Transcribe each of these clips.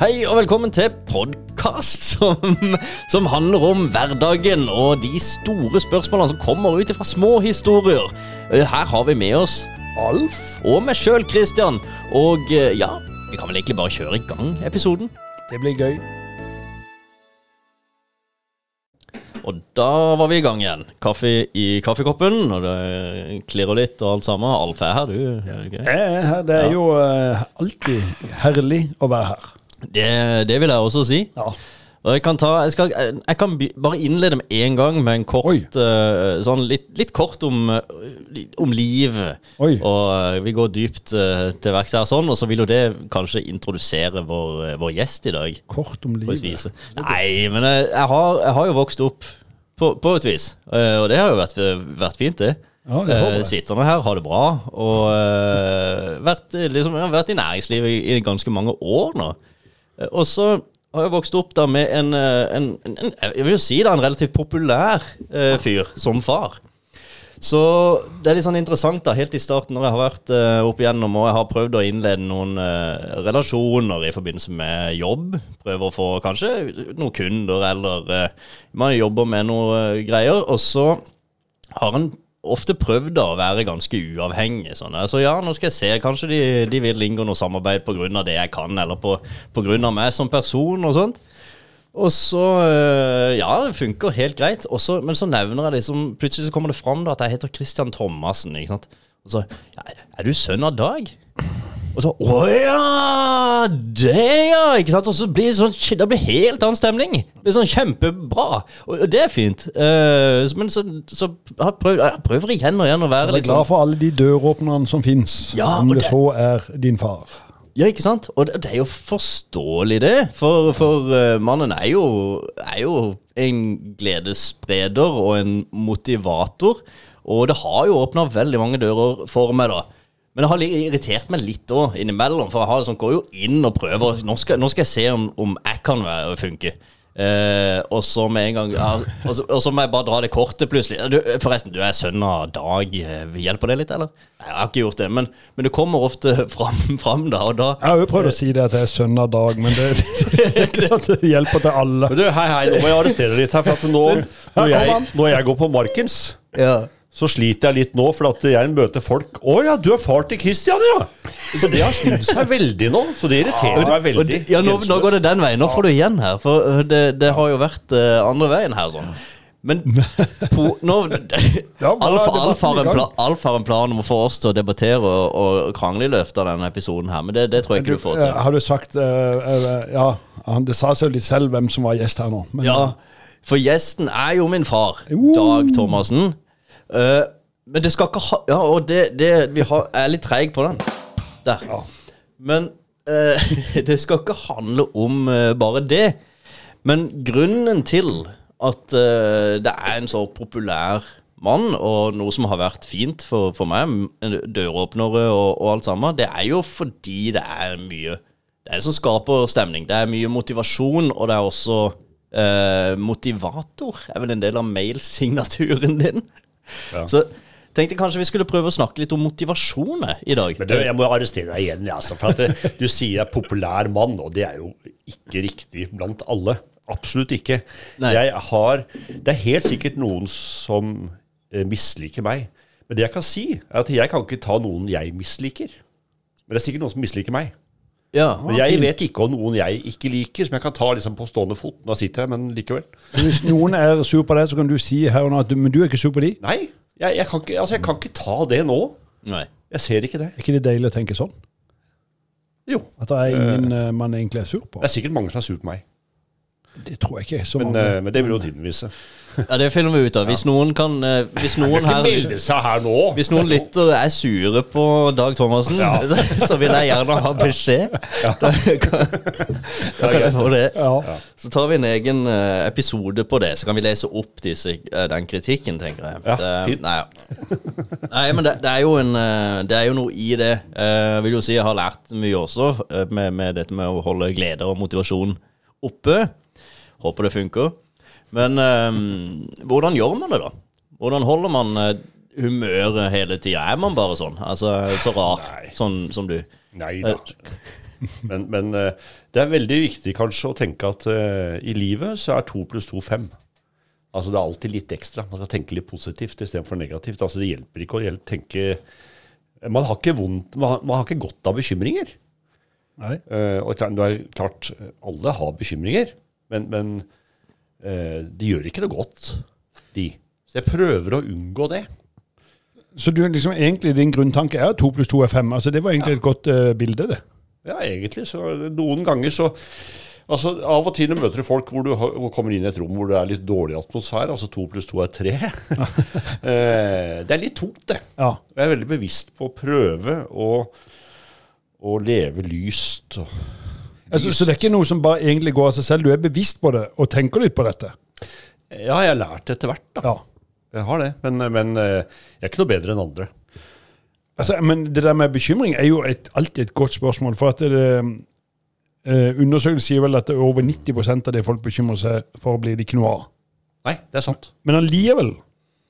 Hei og velkommen til podkast som, som handler om hverdagen og de store spørsmålene som kommer ut fra små historier. Eh, Her har vi med oss Alf og meg sjøl, Christian. Og eh, ja, vi kan vel egentlig bare kjøre i gang episoden. Det blir gøy. Og da var vi i gang igjen. Kaffe i kaffekoppen, og det klirrer litt og alt sammen. Alf er her, du. er det? Er her. Det er jo eh, alltid herlig å være her. Det, det vil jeg også si. Ja. Og jeg kan, ta, jeg skal, jeg kan bare innlede med en gang med en kort eh, Sånn litt, litt kort om, eh, om livet. Oi. Og uh, vi går dypt uh, til verks her, sånn, og så vil jo det kanskje introdusere vår, vår gjest i dag. Kort om livet. Nei, men jeg, jeg, har, jeg har jo vokst opp på, på et vis. Og det har jo vært, vært fint, det. Ja, det. Sitter nå her, har det bra. Og vært, liksom, jeg har vært i næringslivet i, i ganske mange år nå. Eh, Og så har jeg vokst opp da med en, eh, en, en, en Jeg vil jo si da en relativt populær eh, fyr som far. Så det er litt sånn interessant da, helt i starten når jeg har vært eh, opp igjennom og jeg har prøvd å innlede noen eh, relasjoner i forbindelse med jobb. Prøve å få kanskje noen kunder eller eh, man jobber med noe greier. Og så har en ofte prøvd å være ganske uavhengig. Sånn. Så ja, nå skal jeg se, kanskje de, de vil inngå noe samarbeid pga. det jeg kan, eller på, av meg som person og sånt. Og så øh, Ja, det funker helt greit. Også, men så nevner jeg liksom Plutselig så kommer det fram da at jeg heter Christian Thomassen. Ikke sant? Og så ja, Er du sønn av Dag? Og så Å ja! Det, ja! Ikke sant? Og så blir det sånn Det blir helt annen stemning. Det blir sånn kjempebra. Og, det er fint. Uh, men så, så jeg prøver jeg prøver igjen og igjen å være litt sånn glad for alle de døråpnerne som fins, Ja, om det det- så er din far. Ja, ikke sant? Og det, det er jo forståelig, det. For, for uh, mannen er jo, er jo en gledesspreder og en motivator. Og det har jo åpna veldig mange dører for meg, da. Men det har irritert meg litt òg innimellom. For jeg har, sånn, går jo inn og prøver. Nå skal, nå skal jeg se om, om jeg kan være, funke. Eh, og så med en gang ja, og, så, og så må jeg bare dra det kortet plutselig. Du, forresten, du er sønn av Dag. Eh, Hjelper det litt, eller? Jeg har ikke gjort det. Men, men det kommer ofte fram, fram da, og da Jeg har jo prøvd å si det at jeg er sønn av Dag, men det, det er ikke sånn at det hjelper til alle. Men du, hei, hei, nå må jeg arrestere litt her. For at nå, når, jeg, når jeg går på Markens, så sliter jeg litt nå, for at jeg møter folk Å ja, du er far til Christian, ja! Så det har snudd seg veldig nå. Så det irriterer meg veldig. ja, nå, nå går det den veien. Nå får du igjen her. For øh, det, det har jo vært uh, andre veien her. sånn Men po, nå Ja, Alf, har en pla, en plan om å få oss til å debattere og, og krangle i løpet av denne episoden her, men det, det tror jeg ikke du får Eh, til. Har du sagt uh, eh, Ja, han- det sa seg jo litt selv hvem som var gjest her nå. Men, Ja, for gjesten er jo min far. Dag Thomassen. Eh, men det skal ikke ha Ja, og det, det Vi har, er litt treig på den. Der. Men uh, det skal ikke handle om uh, bare det. Men grunnen til at det er en så populær mann, og noe som har vært fint for, for meg, døråpnere og, og alt sammen, det er jo fordi det er mye Det er det som skaper stemning. Det er mye motivasjon, og det er også motivator. er vel en del av mailsignaturen din. Så tenkte jeg kanskje vi skulle prøve å snakke litt om motivasjon i dag. Men du, jeg må arrestere deg igjen. Altså, for at det, Du sier jeg er populær mann, og det er jo ikke riktig blant alle. Absolutt ikke. Har, det er helt sikkert noen som eh, misliker meg. Men det jeg kan si, er at jeg kan ikke ta noen jeg misliker. Men det er sikkert noen som misliker meg. Ja, Men jeg vet ikke om noen jeg ikke liker, som jeg kan ta liksom på stående fot. Nå sitter jeg, men likevel. Så hvis noen er sur på deg, så kan du si her og nå at du, men du er ikke sur på de. Nei, jeg, jeg, kan ikke, altså, jeg kan ikke ta det nå. Nei. Jeg ser ikke det. Er ikke det deilig å tenke sånn? Jo. At det er ingen eh, man egentlig er sur på? Det er sikkert mange som er sur på meg. Det tror jeg ikke så Men, mange. eh, men det vil jo tiden vise. Ja, det finner vi ut av. Hvis noen kan eh, Hvis noen her her nå! Hvis noen lytter er sure på Dag Thomassen, så, så vil jeg gjerne ha beskjed. Da kan, da kan jeg få det. Ja. Så tar vi en egen eh, episode på det, så kan vi lese opp disse, den kritikken, tenker jeg. Ja, det. Nei, nei, men det, det, er jo en, det er jo noe i det. Eh, Jeg vil jo si jeg har lært mye også med, med dette med å holde glede og motivasjon oppe. Håper det funker. Men eh, hvordan gjør man det, da? Hvordan holder man eh, humøret hele tida? Er man bare sånn? Altså så rar, sånn som du? Nei da. Men, men eh, det er veldig viktig kanskje å tenke at uh, i livet så er to pluss to fem. Altså Det er alltid litt ekstra. Man skal tenke litt positivt istedenfor negativt. Altså Det hjelper ikke å tenke Man har ikke vondt, man har, man har ikke godt av bekymringer. Nei. Uh, og det er klart, alle har bekymringer, men, men eh, de gjør ikke noe godt, de. Så jeg prøver å unngå det. Så du, liksom, egentlig din grunntanke er to pluss to er fem? Altså, det var egentlig et godt uh, bilde, det. Ja, egentlig. Så noen ganger så Altså, Av og til møter du folk hvor du kommer inn i et rom hvor det er litt dårlig atmosfære, altså to pluss to er tre eh, Det er litt tungt, det. Ja. Jeg er veldig bevisst på å prøve å, å leve lyst. Altså, så det er ikke noe som bare egentlig går av seg selv? Du er bevisst på det og tenker litt på dette? Ja, jeg har lært det etter hvert. da. Ja. Jeg har det, men, men eh, jeg er ikke noe bedre enn andre. Altså, men det der med bekymring er jo et, alltid et godt spørsmål. For at det, eh, undersøkelsen sier vel at er over 90% av det folk bekymrer seg for, blir det ikke noe av. Nei, det er sant. Men allikevel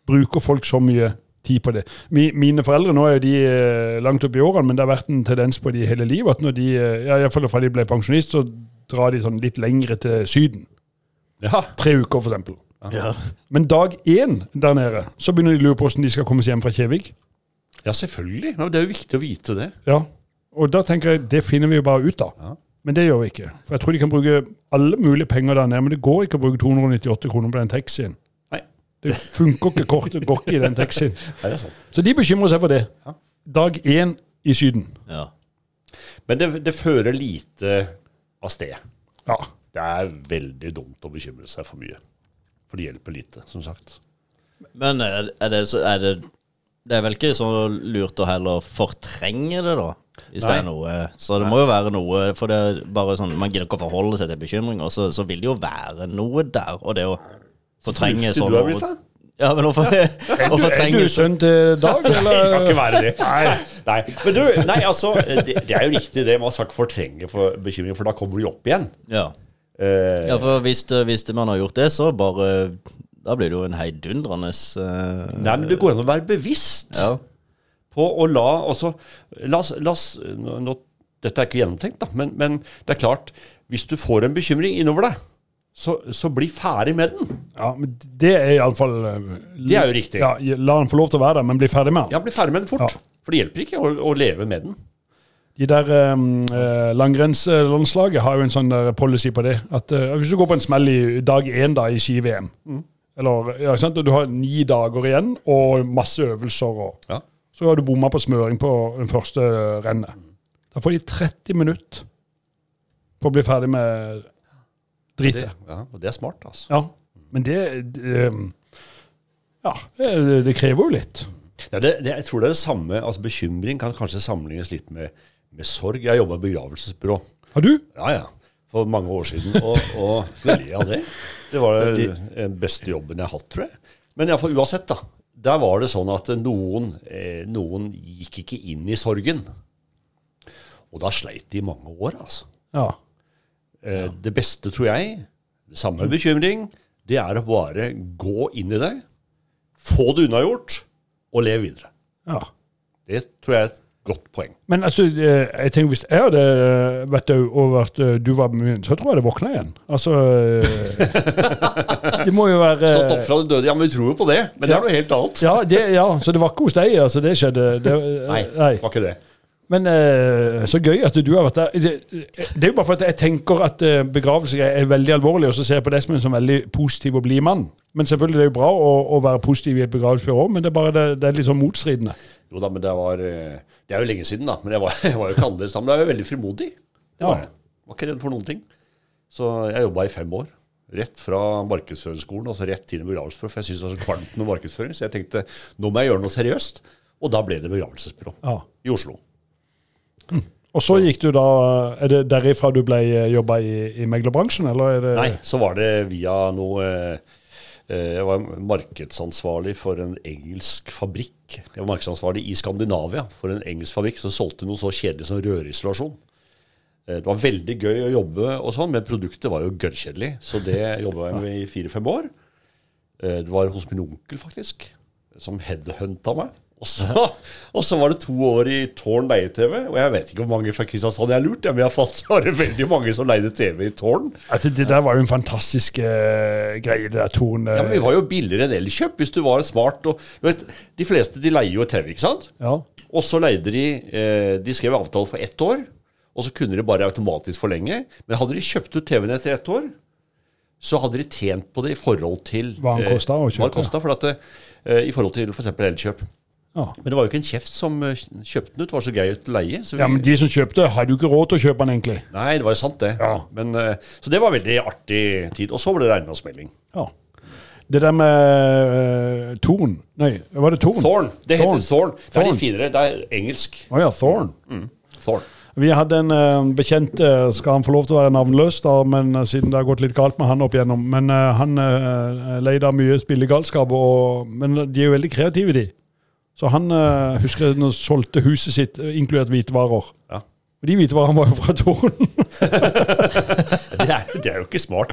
bruker folk så mye tid på det. Mi, mine foreldre nå er jo de eh, langt opp i årene, men det har vært en tendens på de hele livet. at når de, eh, ja, Iallfall fra de ble pensjonist, så drar de sånn litt lengre til Syden. Ja. Tre uker, eksempel. Ja. Men dag én der nede, så begynner de å lure på hvordan de skal komme seg hjem fra Kjevik. ja, selvfølgelig. Ja, det er jo viktig å vite det. Ja, Og da tenker jeg, det finner vi jo bare ut av. Ja. Men det gjør vi ikke. For jeg tror de kan bruke alle mulige penger der nede, men det går ikke å bruke 298 kroner på den taxien. Nei, Det funker ikke, kortet går ikke i den taxien. det. Så de bekymrer seg for det. Dag én i Syden. ja. Men det, det fører lite av sted. Ja. Det er veldig dumt å bekymre seg for mye. For det hjelper lite, som sagt. Men er, er, det, så, er det Det er vel ikke så lurt å heller fortrenge det, da? Hvis det Nei. er noe Så det må jo være noe For det er bare sånn man gidder ikke å forholde seg til bekymring, og så, så vil det jo være noe der. Og det å fortrenge Fornuftig sånn du blitt, da. Ja, men å fortrenge Er du sønn til Dag, Det kan ikke være det. Nei. nei. Men du, nei, altså, det, det er jo riktig det. med å ikke fortrenge for bekymring, for da kommer de opp igjen. Ja. Eh, ja, for hvis, hvis man har gjort det, så bare Da blir det jo en heidundrende eh, Nei, men det går an å være bevisst Ja. på å la også, la, oss- la nå, nå, Dette er ikke gjennomtenkt, da, men, men det er klart Hvis du får en bekymring innover deg, så, så bli ferdig med den. Ja, men det er iallfall Det er jo riktig. Ja, la den få lov til å være der, men bli ferdig med den. Ja, bli ferdig med den fort. Ja. For det hjelper ikke å, å leve med den. De der um, eh, langrennslandslaget har jo en sånn policy på det. At eh, Hvis du går på en smell i dag én da, i ski-VM, eller ja, sant? du har ni dager igjen og masse øvelser, og Ja. så har du bomma på smøring på den første rennet. Da får de 30 minutter på å bli ferdig med Det, ja, og det er smart, altså. Ja, men det, det um, Ja, det, det krever jo litt. Ja, det, det, jeg tror det er det samme. altså Bekymring kan kanskje sammenlignes litt med, med sorg. Jeg jobba i begravelsesbyrå. Har du? Ja, ja. For mange år siden. Og, og veldig av det. Det var den beste jobben jeg har hatt, tror jeg. Men iallfall uansett, da. Der var det sånn at noen, eh, noen gikk ikke inn i sorgen. Og da sleit de i mange år, altså. Ja. Eh, Det beste, tror jeg, samme bekymring, det er å bare gå inn i det, få det unnagjort, og leve videre. ja. Det tror jeg er et godt poeng. Men altså, eh, jeg tenker hvis jeg hadde vært død over eh, du var med min, så tror jeg det våkna igjen. Altså eh, Det må jo være Stått opp fra de døde, ja, men vi tror jo på det. Men det er noe helt annet. ja, det, ja, så det var ikke hos deg, altså. Det skjedde. Det, Nei, nei. var ikke det. Men eh, så gøy at du har vært der. Det, det er jo bare for at jeg tenker at begravelser begravelse er veldig alvorlig, og så ser jeg på det som en veldig positiv og blid mann. Men selvfølgelig det er jo bra å, å være positiv i et begravelsesbyrå, men det er bare det, det er litt sånn motstridende. Jo da, men det var eh, Det er jo lenge siden, da. Men jeg var, jeg var jo ikke annerledes da. Men jeg var jo veldig frimodig. Det var Ja. jeg. Var ikke redd for noen ting. Så jeg jobba i fem år. Rett fra markedsføringsskolen altså rett til en. For jeg syntes det var så kvalmt med markedsføring. Så jeg tenkte nå må jeg gjøre noe seriøst. Og da ble det begravelsesbyrå Ja. i Oslo. Og så gikk du da Er det derifra du ble jobba i, i meglerbransjen, eller er Nei, så var det via noe eh, eh, Jeg var markedsansvarlig for en engelsk fabrikk. Jeg var markedsansvarlig i Skandinavia for en engelsk fabrikk som solgte noe så kjedelig som rørisolasjon. Eh, Det var veldig gøy å jobbe, og sånn, men produktet var jo gørrkjedelig. Så det jobba jeg med i fire-fem år. Eh, Det var hos min onkel, faktisk, som headhunta meg. Og så, og så var det to år i Tårn leie-TV. Og jeg vet ikke hvor mange fra Kristiansand jeg har lurt, men iallfall var det veldig mange som leide TV i Tårn. Altså, det der var jo en fantastisk uh, greie, det der Tårn. Uh, Ja, men Vi var jo billigere enn Elkjøp hvis du var smart. Og, du vet, de fleste de leier jo TV, ikke sant? ja. Og så leide de eh, De skrev avtale for ett år, og så kunne de bare automatisk forlenge. Men hadde de kjøpt ut TV-en etter ett år, så hadde de tjent på det i forhold til Hva den kosta å kjøpe. Hva kostet, for at eh, I forhold til f.eks. Elkjøp. Ja. Men det var jo ikke en kjeft som eh, kjøpte den ut. Det var så gøy å leie. Så vi, ja, men de som kjøpte, hadde jo ikke råd til å kjøpe den, egentlig. Nei, det var jo sant, det. Ja. Men, eh, så det var veldig artig tid. Og så ble det regnvannsmelding. Ja. Det der med uh, Torn Nei, var det Torn? Thorn. Det heter Thorn. Thorn. Det er de litt finere. Det er engelsk. Å ja, Thorn. Thorn. Vi hadde en uh, bekjent, uh, skal han få lov til å være navnløs, da, men siden det har gått litt galt med han opp igjennom. Men han leide mye spillegalskap, og, men de er jo veldig kreative, de. Så han uh, husker jeg solgte huset sitt, eh, inkludert hvitevarer. Ja. Og de hvitevarene var jo fra Torn. Det er, det er jo ikke smart.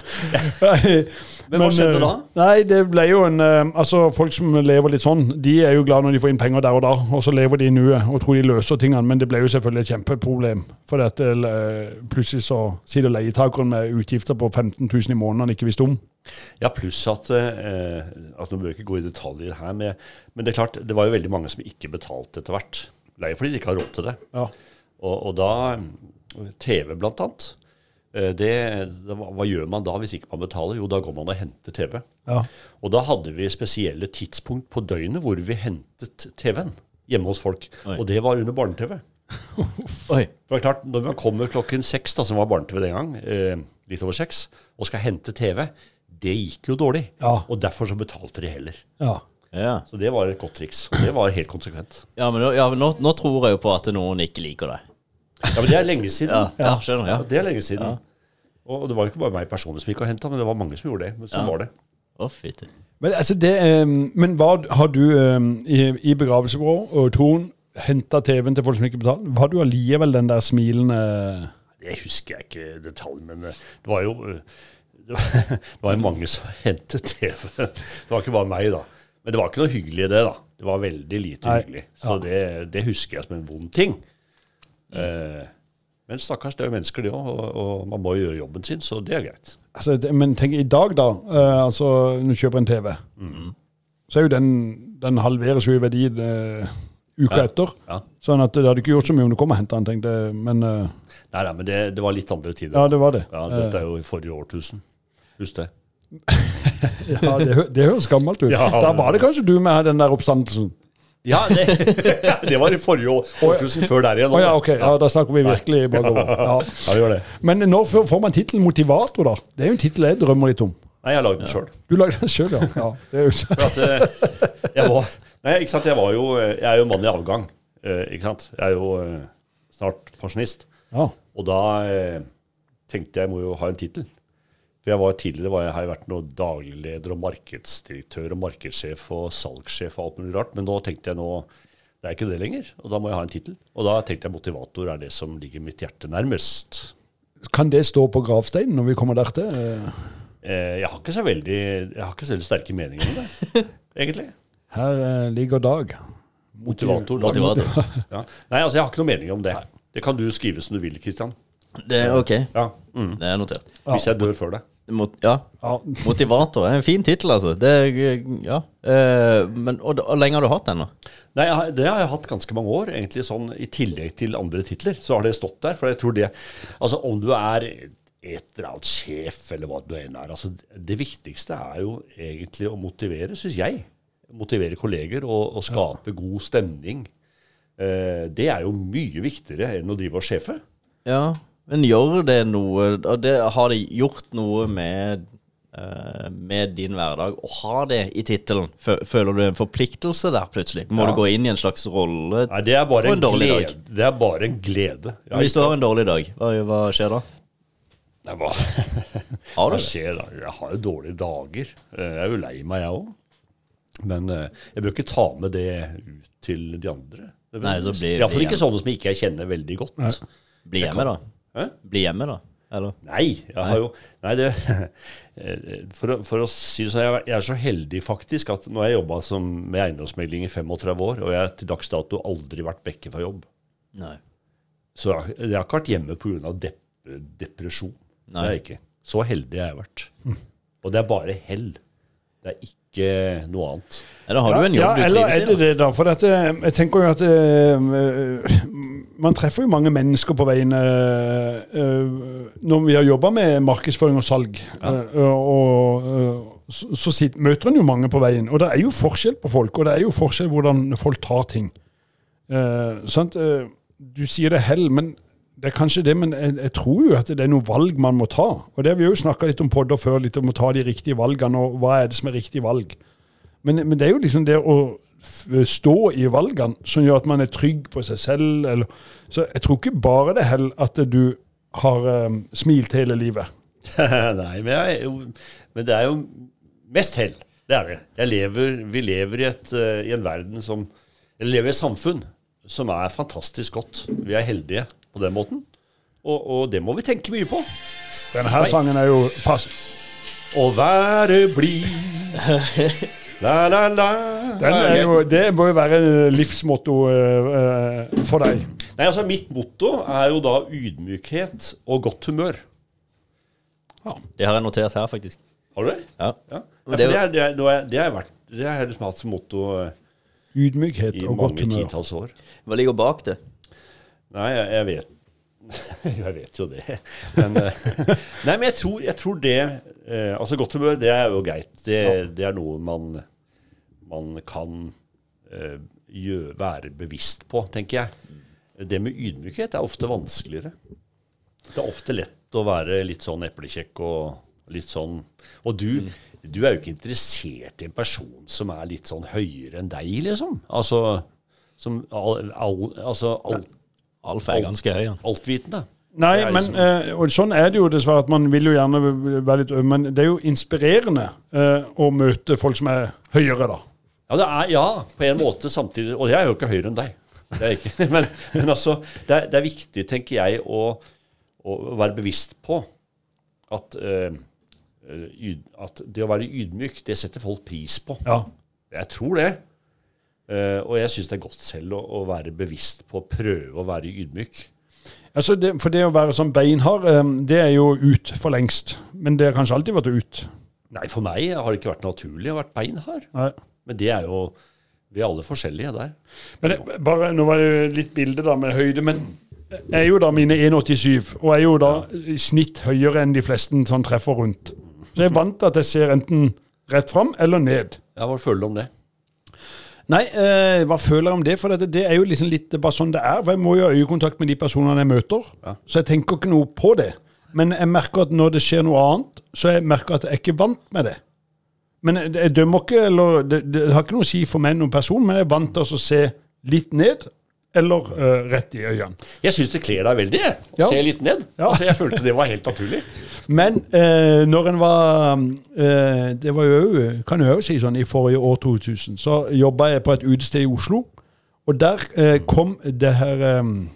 Men hva skjedde da? Nei, det ble jo en eh, Altså, folk som lever litt sånn, de er jo glad når de får inn penger der og da, og så lever de i nuet og tror de løser tingene, men det ble jo selvfølgelig et kjempeproblem. For dette, eh, plutselig så sitter leietakeren med utgifter på 15 000 i måneden han ikke visste om. Ja, pluss at eh, altså Nå bør jeg ikke gå i detaljer her, men, men det er klart, det var jo veldig mange som ikke betalte etter hvert. Leie fordi de ikke har råd til det. Ja. Og, og da TV, blant annet. Eh, Det, det, hva gjør man da hvis ikke man betaler? Jo, da går man og henter TV. Ja. Og da hadde vi spesielle tidspunkt på døgnet hvor vi hentet TV-en hjemme hos folk. Oi. Og det var under barne-TV. Oi. For det er klart, Når man kommer klokken seks, da, som var barne-TV den gang, eh, litt over seks, og skal hente TV, det gikk jo dårlig. Ja. Og derfor så betalte de heller. ja. Ja, Så det var et godt triks. Og det var helt konsekvent. ja men, ja, men nå, nå tror jeg jo på at noen ikke liker det. Ja, Men det er lenge siden. Ja, ja skjønner. Ja, Ja. det er lenge siden. Og det var jo ikke bare meg personlig som gikk og henta, men det var mange som gjorde det. Men sånn Ja. var det. Å, fytti. Men, altså det, eh, men hva har du eh, i, i begravelsebyrå og Torn henta TV-en til folk som ikke betaler? Har du allikevel den der smilende Det husker jeg ikke i detalj, men eh, det var jo eh, det var, det var jo mange som hentet TV. Det var ikke bare meg, da. Men det var ikke noe hyggelig, i det. da. Det var veldig lite Nei. hyggelig. Så det, det husker jeg som en vond ting. Eh, men stakkars, det er jo mennesker, de òg, og, og man må jo gjøre jobben sin, så det er greit. altså, det- Men tenk i dag, da. eh, altså, Når du kjøper en TV, så er jo den Den halveres jo i verdi eh, uka Ja. etter. Ja. Sånn at det hadde ikke gjort så mye om du kom og henta den, tenkte jeg. Men eh, Nei, nei, men det, det var litt andre tider. ja, det var det. Ja, Dette er jo i forrige årtusen. Husk det. Ja, det, hø- det høres gammelt ut. Ja, da var det kanskje du med den der oppstandelsen. Ja, det, det var i forrige år- årtusen før der igjen. Å ja, ok. Ja, da snakker vi virkelig bakover. Ja. Ja, gjør det. Men når får man tittelen motivator, da? Det er jo en tittel jeg drømmer litt om. Nei, jeg har lagd den sjøl. Du lagde den sjøl, ja. ja. Det er jo. For at eh, jeg var Nei, ikke sant. Jeg var jo Jeg er jo mann i avgang. eh, ikke sant. Jeg er jo eh, snart pensjonist. ja. Og da eh, tenkte jeg må jo ha en tittel. For jeg var tidligere var jeg, har jeg vært noe dagligleder og markedsdirektør og markedssjef og salgssjef og alt mulig rart. Men nå tenkte jeg nå det er ikke det lenger, og da må jeg ha en tittel. Og da tenkte jeg motivator er det som ligger mitt hjerte nærmest. Kan det stå på gravsteinen når vi kommer der til? Eh, jeg har ikke så veldig Jeg har ikke så veldig sterke meninger om det, egentlig. Her eh, ligger Dag. Motivator. da. Motivator. Ja. Nei, altså jeg har ikke noe mening om det. Det kan du skrive som du vil, Kristian. Det er ok. Ja. Mm. Det er notert. Hvis jeg dør før deg. Mot, ja. Ja. Motivator en fin tittel, altså. Det ja. Eh, men, og, og lenge har du hatt den, da? Nei, Det har jeg hatt ganske mange år. egentlig sånn I tillegg til andre titler, så har det stått der. For jeg tror det Altså, om du er et eller annet sjef, eller hva du enn er altså, Det viktigste er jo egentlig å motivere, syns jeg. Motivere kolleger og, og skape god stemning. Eh, det er jo mye viktigere enn å drive og sjefe. Ja. Men gjør det noe og det, Har det gjort noe med uh, med din hverdag å ha det i tittelen? Føler du en forpliktelse der plutselig? Må Ja. du gå inn i en slags rolle? Nei, det er bare På en, en dårlig glede. dag. Det er bare en glede. Ja, Hvis du har en dårlig dag, hva, hva skjer da? Nei, hva, Har hva du det? skjer da? Jeg har jo dårlige dager. Eh, Jeg er jo lei meg, jeg òg. Men eh, jeg bør ikke ta med det ut til de andre. Nei, så blir- Iallfall ikke sånne som ikke jeg kjenner veldig godt. Bli hjemme, da. Hæ? Bli hjemme, da. Eller? Nei, jeg har jo Nei, det For, for å si det sånn, jeg, jeg er så heldig faktisk at nå har jeg jobba med eiendomsmegling i 35 år, og jeg har til dags dato aldri vært vekke fra jobb. Nei. Så jeg, jeg har ikke vært hjemme pga. Dep depresjon. Det Nei. er jeg ikke. Så heldig har jeg vært. Og det er bare hell. Det er ikke noe annet. Eller har du en jobb ja, du eller trives i? det er det, da? For dette, jeg tenker jo at uh, man treffer jo mange mennesker på veien eh, eh, når vi har jobba med markedsføring og salg. eh, og eh, så, så møter en jo mange på veien. Og det er jo forskjell på folk, og det er jo forskjell hvordan folk tar ting. Eh, sant? Eh, du sier det hell, men det er kanskje det, men jeg, jeg tror jo at det er noen valg man må ta. Og det har vi jo snakka litt om podder før, litt om å ta de riktige valgene, og hva er det som er riktig valg. Men, men det er jo liksom det å stå i valgene som gjør at man er trygg på seg selv. Eller, så jeg tror ikke bare det hell at du har um, smilt hele livet. Nei, men, jo, men det er jo mest hell. Det er det. Lever, vi lever i, et, eh, i en verden som Eller lever i et samfunn som er fantastisk godt. Vi er heldige på den måten. Og, og det må vi tenke mye på. Denne her sangen er jo pass. Å være blid La, la, la. Er jo, det må jo være livsmotto uh, uh, for deg. Nei, altså Mitt motto er jo da ydmykhet og godt humør. Det har jeg notert her, faktisk. Har du det? Ja. Ja. Men Ja, det er er, det, er, det, er, det, har vært, det har jeg liksom hatt som motto uh, Ydmykhet og godt mange humør. titalls år. Hva ligger bak det? Nei, jeg, jeg vet Jeg vet jo det. Men, eh, nei, men jeg tror, jeg tror det eh, Altså, godt humør, det er jo greit. Det, det er noe man, man kan eh, gjø- være bevisst på, tenker jeg. Det med ydmykhet er ofte vanskeligere. Det er ofte lett å være litt sånn eplekjekk og litt sånn Og du, du er jo ikke interessert i en person som er litt sånn høyere enn deg, liksom. Altså som all, all, altså, all, Alf er ganske høy, han. altvitende. Nei, men liksom- eh, og sånn er det jo dessverre, at man vil jo gjerne være litt øm, men det er jo inspirerende eh, å møte folk som er høyere, da. Ja, det er, ja, på en måte samtidig. Og jeg er jo ikke høyere enn deg. Det er ikke. Men, men altså, det er, det er viktig, tenker jeg, å, å være bevisst på at, eh, at det å være ydmyk, det setter folk pris på. Ja. Jeg tror det. Eh, og jeg syns det er godt selv å, å være bevisst på å prøve å være ydmyk. Altså det, for det å være sånn beinhard, um, det er jo ut for lengst. Men det har kanskje alltid vært ut. Nei, for meg har det ikke vært naturlig å være beinhard. Nei. Men det er jo Vi er alle forskjellige der. Men det, bare, Nå var det jo litt bilde da med høyde, men jeg er jo da mine 1,87 og er jo da i snitt høyere enn de fleste sånn treffer rundt. Så jeg er vant til at jeg ser enten rett fram eller ned. Ja, Hva føler du om det? Nei, eh, hva føler jeg om det? For det, det er jo liksom litt bare sånn det er. For jeg må jo ha øyekontakt med de personene jeg møter. Ja. Så jeg tenker ikke noe på det. Men jeg merker at når det skjer noe annet, så jeg merker at jeg ikke er vant med det. Men jeg, jeg dømmer ikke, eller det, det har ikke noe å si for meg noen person, men jeg er vant til å se litt ned, eller uh, rett i øynene. Jeg syns det kler deg veldig. Å Ja. se litt ned. Ja. Altså, jeg følte det var helt naturlig. Men uh, når en var uh, Det var jo kan jeg jo si sånn, i forrige år 2000, så jobba jeg på et utested i Oslo. Og der kom det her um,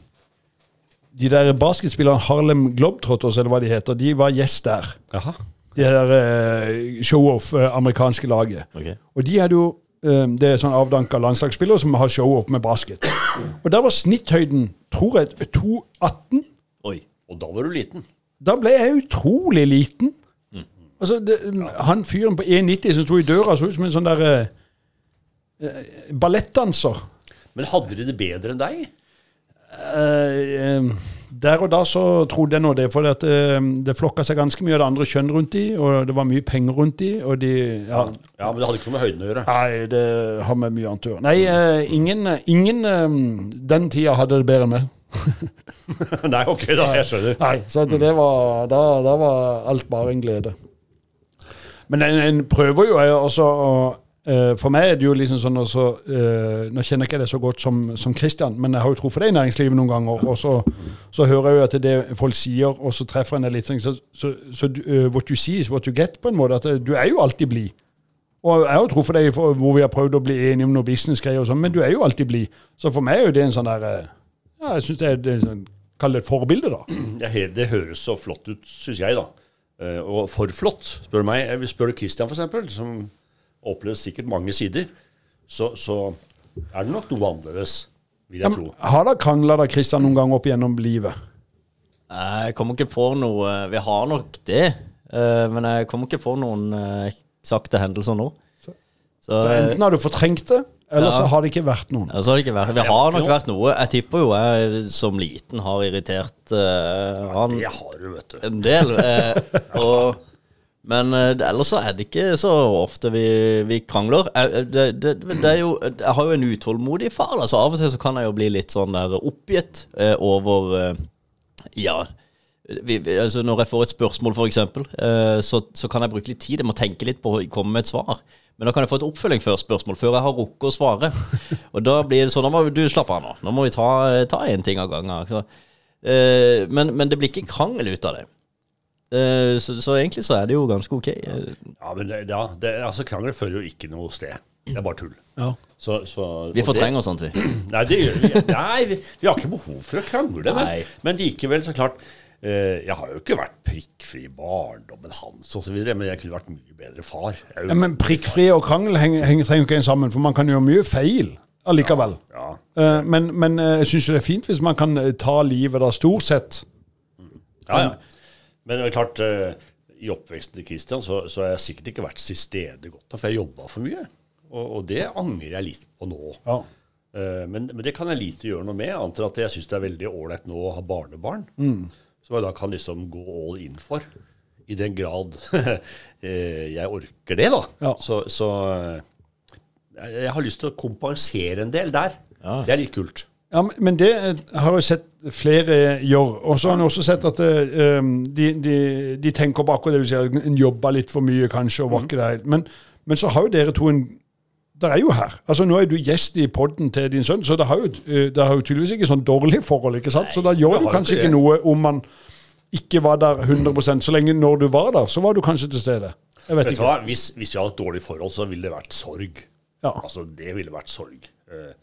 De der basketspillerne Harlem Globetrotters, eller hva de heter, de var gjest der. Jaha. Det her eh, show-off eh, amerikanske laget. Ok. Og de hadde jo Det er sånn avdanka landslagsspillere som har show-off med basket. Og der var snitthøyden, tror jeg, 2,18. Oi. Og da var du liten. Da ble jeg utrolig liten. Altså, det, Han fyren på 1,90 som sto i døra, så ut som en sånn der eh, eh, ballettdanser. Men hadde de det bedre enn deg? Eh, eh, der og da så trodde jeg nå det, for eh, det flokka seg ganske mye av det andre kjønn rundt de, og det var mye penger rundt de, og de ja, Ja, men det hadde ikke noe med høyden å gjøre. Nei, det har med mye annet å gjøre. Nei, eh, ingen, ingen eh, den tida hadde det bedre enn meg. Nei, ok, da. Jeg skjønner. Nei, så det var, da, da var alt bare en glede. Men en, en prøver jo også å For meg er det jo liksom sånn også, eh, Nå kjenner jeg ikke det så godt som, som Christian, men jeg har jo truffet deg i næringslivet noen ganger. Og så, så hører jeg jo at det folk sier, og så treffer en det litt sånn Så, så, så du, eh, what you see is what you get, på en måte. At eh, du er jo alltid blid. Og jeg har jo deg for, hvor vi har prøvd å bli enige om noe businessgreier, og sånn, men du er jo alltid blid. Så for meg er jo det en sånn der eh, Ja, jeg syns det er, det sånn det et forbilde, da. Ja, det høres så flott ut, syns jeg, da. Eh, og for flott, spør du meg. Spør du Christian, eksempel, som opplever sikkert mange sider, så, så, er det nok noe annerledes, vil jeg ja, tro. Har dere krangla da, Christian, noen gang opp gjennom livet? Jeg kommer ikke på noe Vi har nok det, eh, men jeg kommer ikke på noen sakte hendelser nå. Så, så enten har du fortrengt det, eller så har det ikke vært noen. Ja, så har det ikke vært. Vi har nok vært noe. Jeg tipper jo jeg som liten har irritert uh, han Det har du, vet du. en del. Uh, og, men uh, ellers så er det ikke så ofte vi, vi krangler. Det, det, det, er jo, jeg har jo en utålmodig far. Altså Av og til så kan jeg jo bli litt sånn der oppgitt over Ja. Vi, altså når jeg får et spørsmål, f.eks., uh, så, så kan jeg bruke litt tid. Jeg må tenke litt på å komme med et svar. Men da kan jeg få et oppfølging før spørsmål, før jeg har rukket å svare. Og da blir det sånn Da må du slapper av nå. Nå må vi ta, én en ting av gangen. Så, men, men, det blir ikke krangel ut av det. Uh, så, så, egentlig så er det jo ganske ok. Ja, men det, ja, det, altså krangel fører jo ikke noe sted. Det er bare tull. Ja. Så, så, vi fortrenger sånt, vi. Nei, det gjør vi. Nei, vi, vi har ikke behov for å krangle. Men, men likevel, så klart Eh, jeg har jo ikke vært prikkfri i barndommen hans osv., men jeg kunne vært mye bedre far. Jo... Ja, men prikkfri og krangel henger, henger, trenger ikke en sammen, for man kan gjøre mye feil allikevel. Ja, ja. Eh, men, men, eh, jeg syns det er fint hvis man kan ta livet da, stort sett. Ja, ja. Men det er klart, i oppveksten til Christian så, så har jeg sikkert ikke vært til stede godt for jeg jobba for mye. Og, og, det angrer jeg litt på nå. Ja. Men, men, det kan jeg lite gjøre noe med, annet enn at jeg syns det er veldig ålreit nå å ha barnebarn. Mm som jeg da kan liksom gå all in for. I den grad eh, jeg orker det, da. Ja. Så, så, eh, jeg har lyst til å kompensere en del der. Ja. Det er litt kult. Ja, Men det eh, har jeg sett flere gjøre. Og så har jeg også sett at um, de, de, de, tenker på akkurat det du sier, en jobber litt for mye kanskje, og var ikke det Men, men så har jo dere to en det er jo her. Altså Nå er du gjest i poden til din sønn, så det har jo, det har jo tydeligvis ikke sånn dårlig forhold. ikke sant? Så da gjør du kanskje ikke noe om man ikke var der 100% Så lenge når du var der, så var du kanskje til stede. Jeg vet, vet ikke. Hva? Hvis, hvis vi hadde et dårlig forhold, så ville det vært sorg. Ja. Altså, Det ville vært sorg. Eh,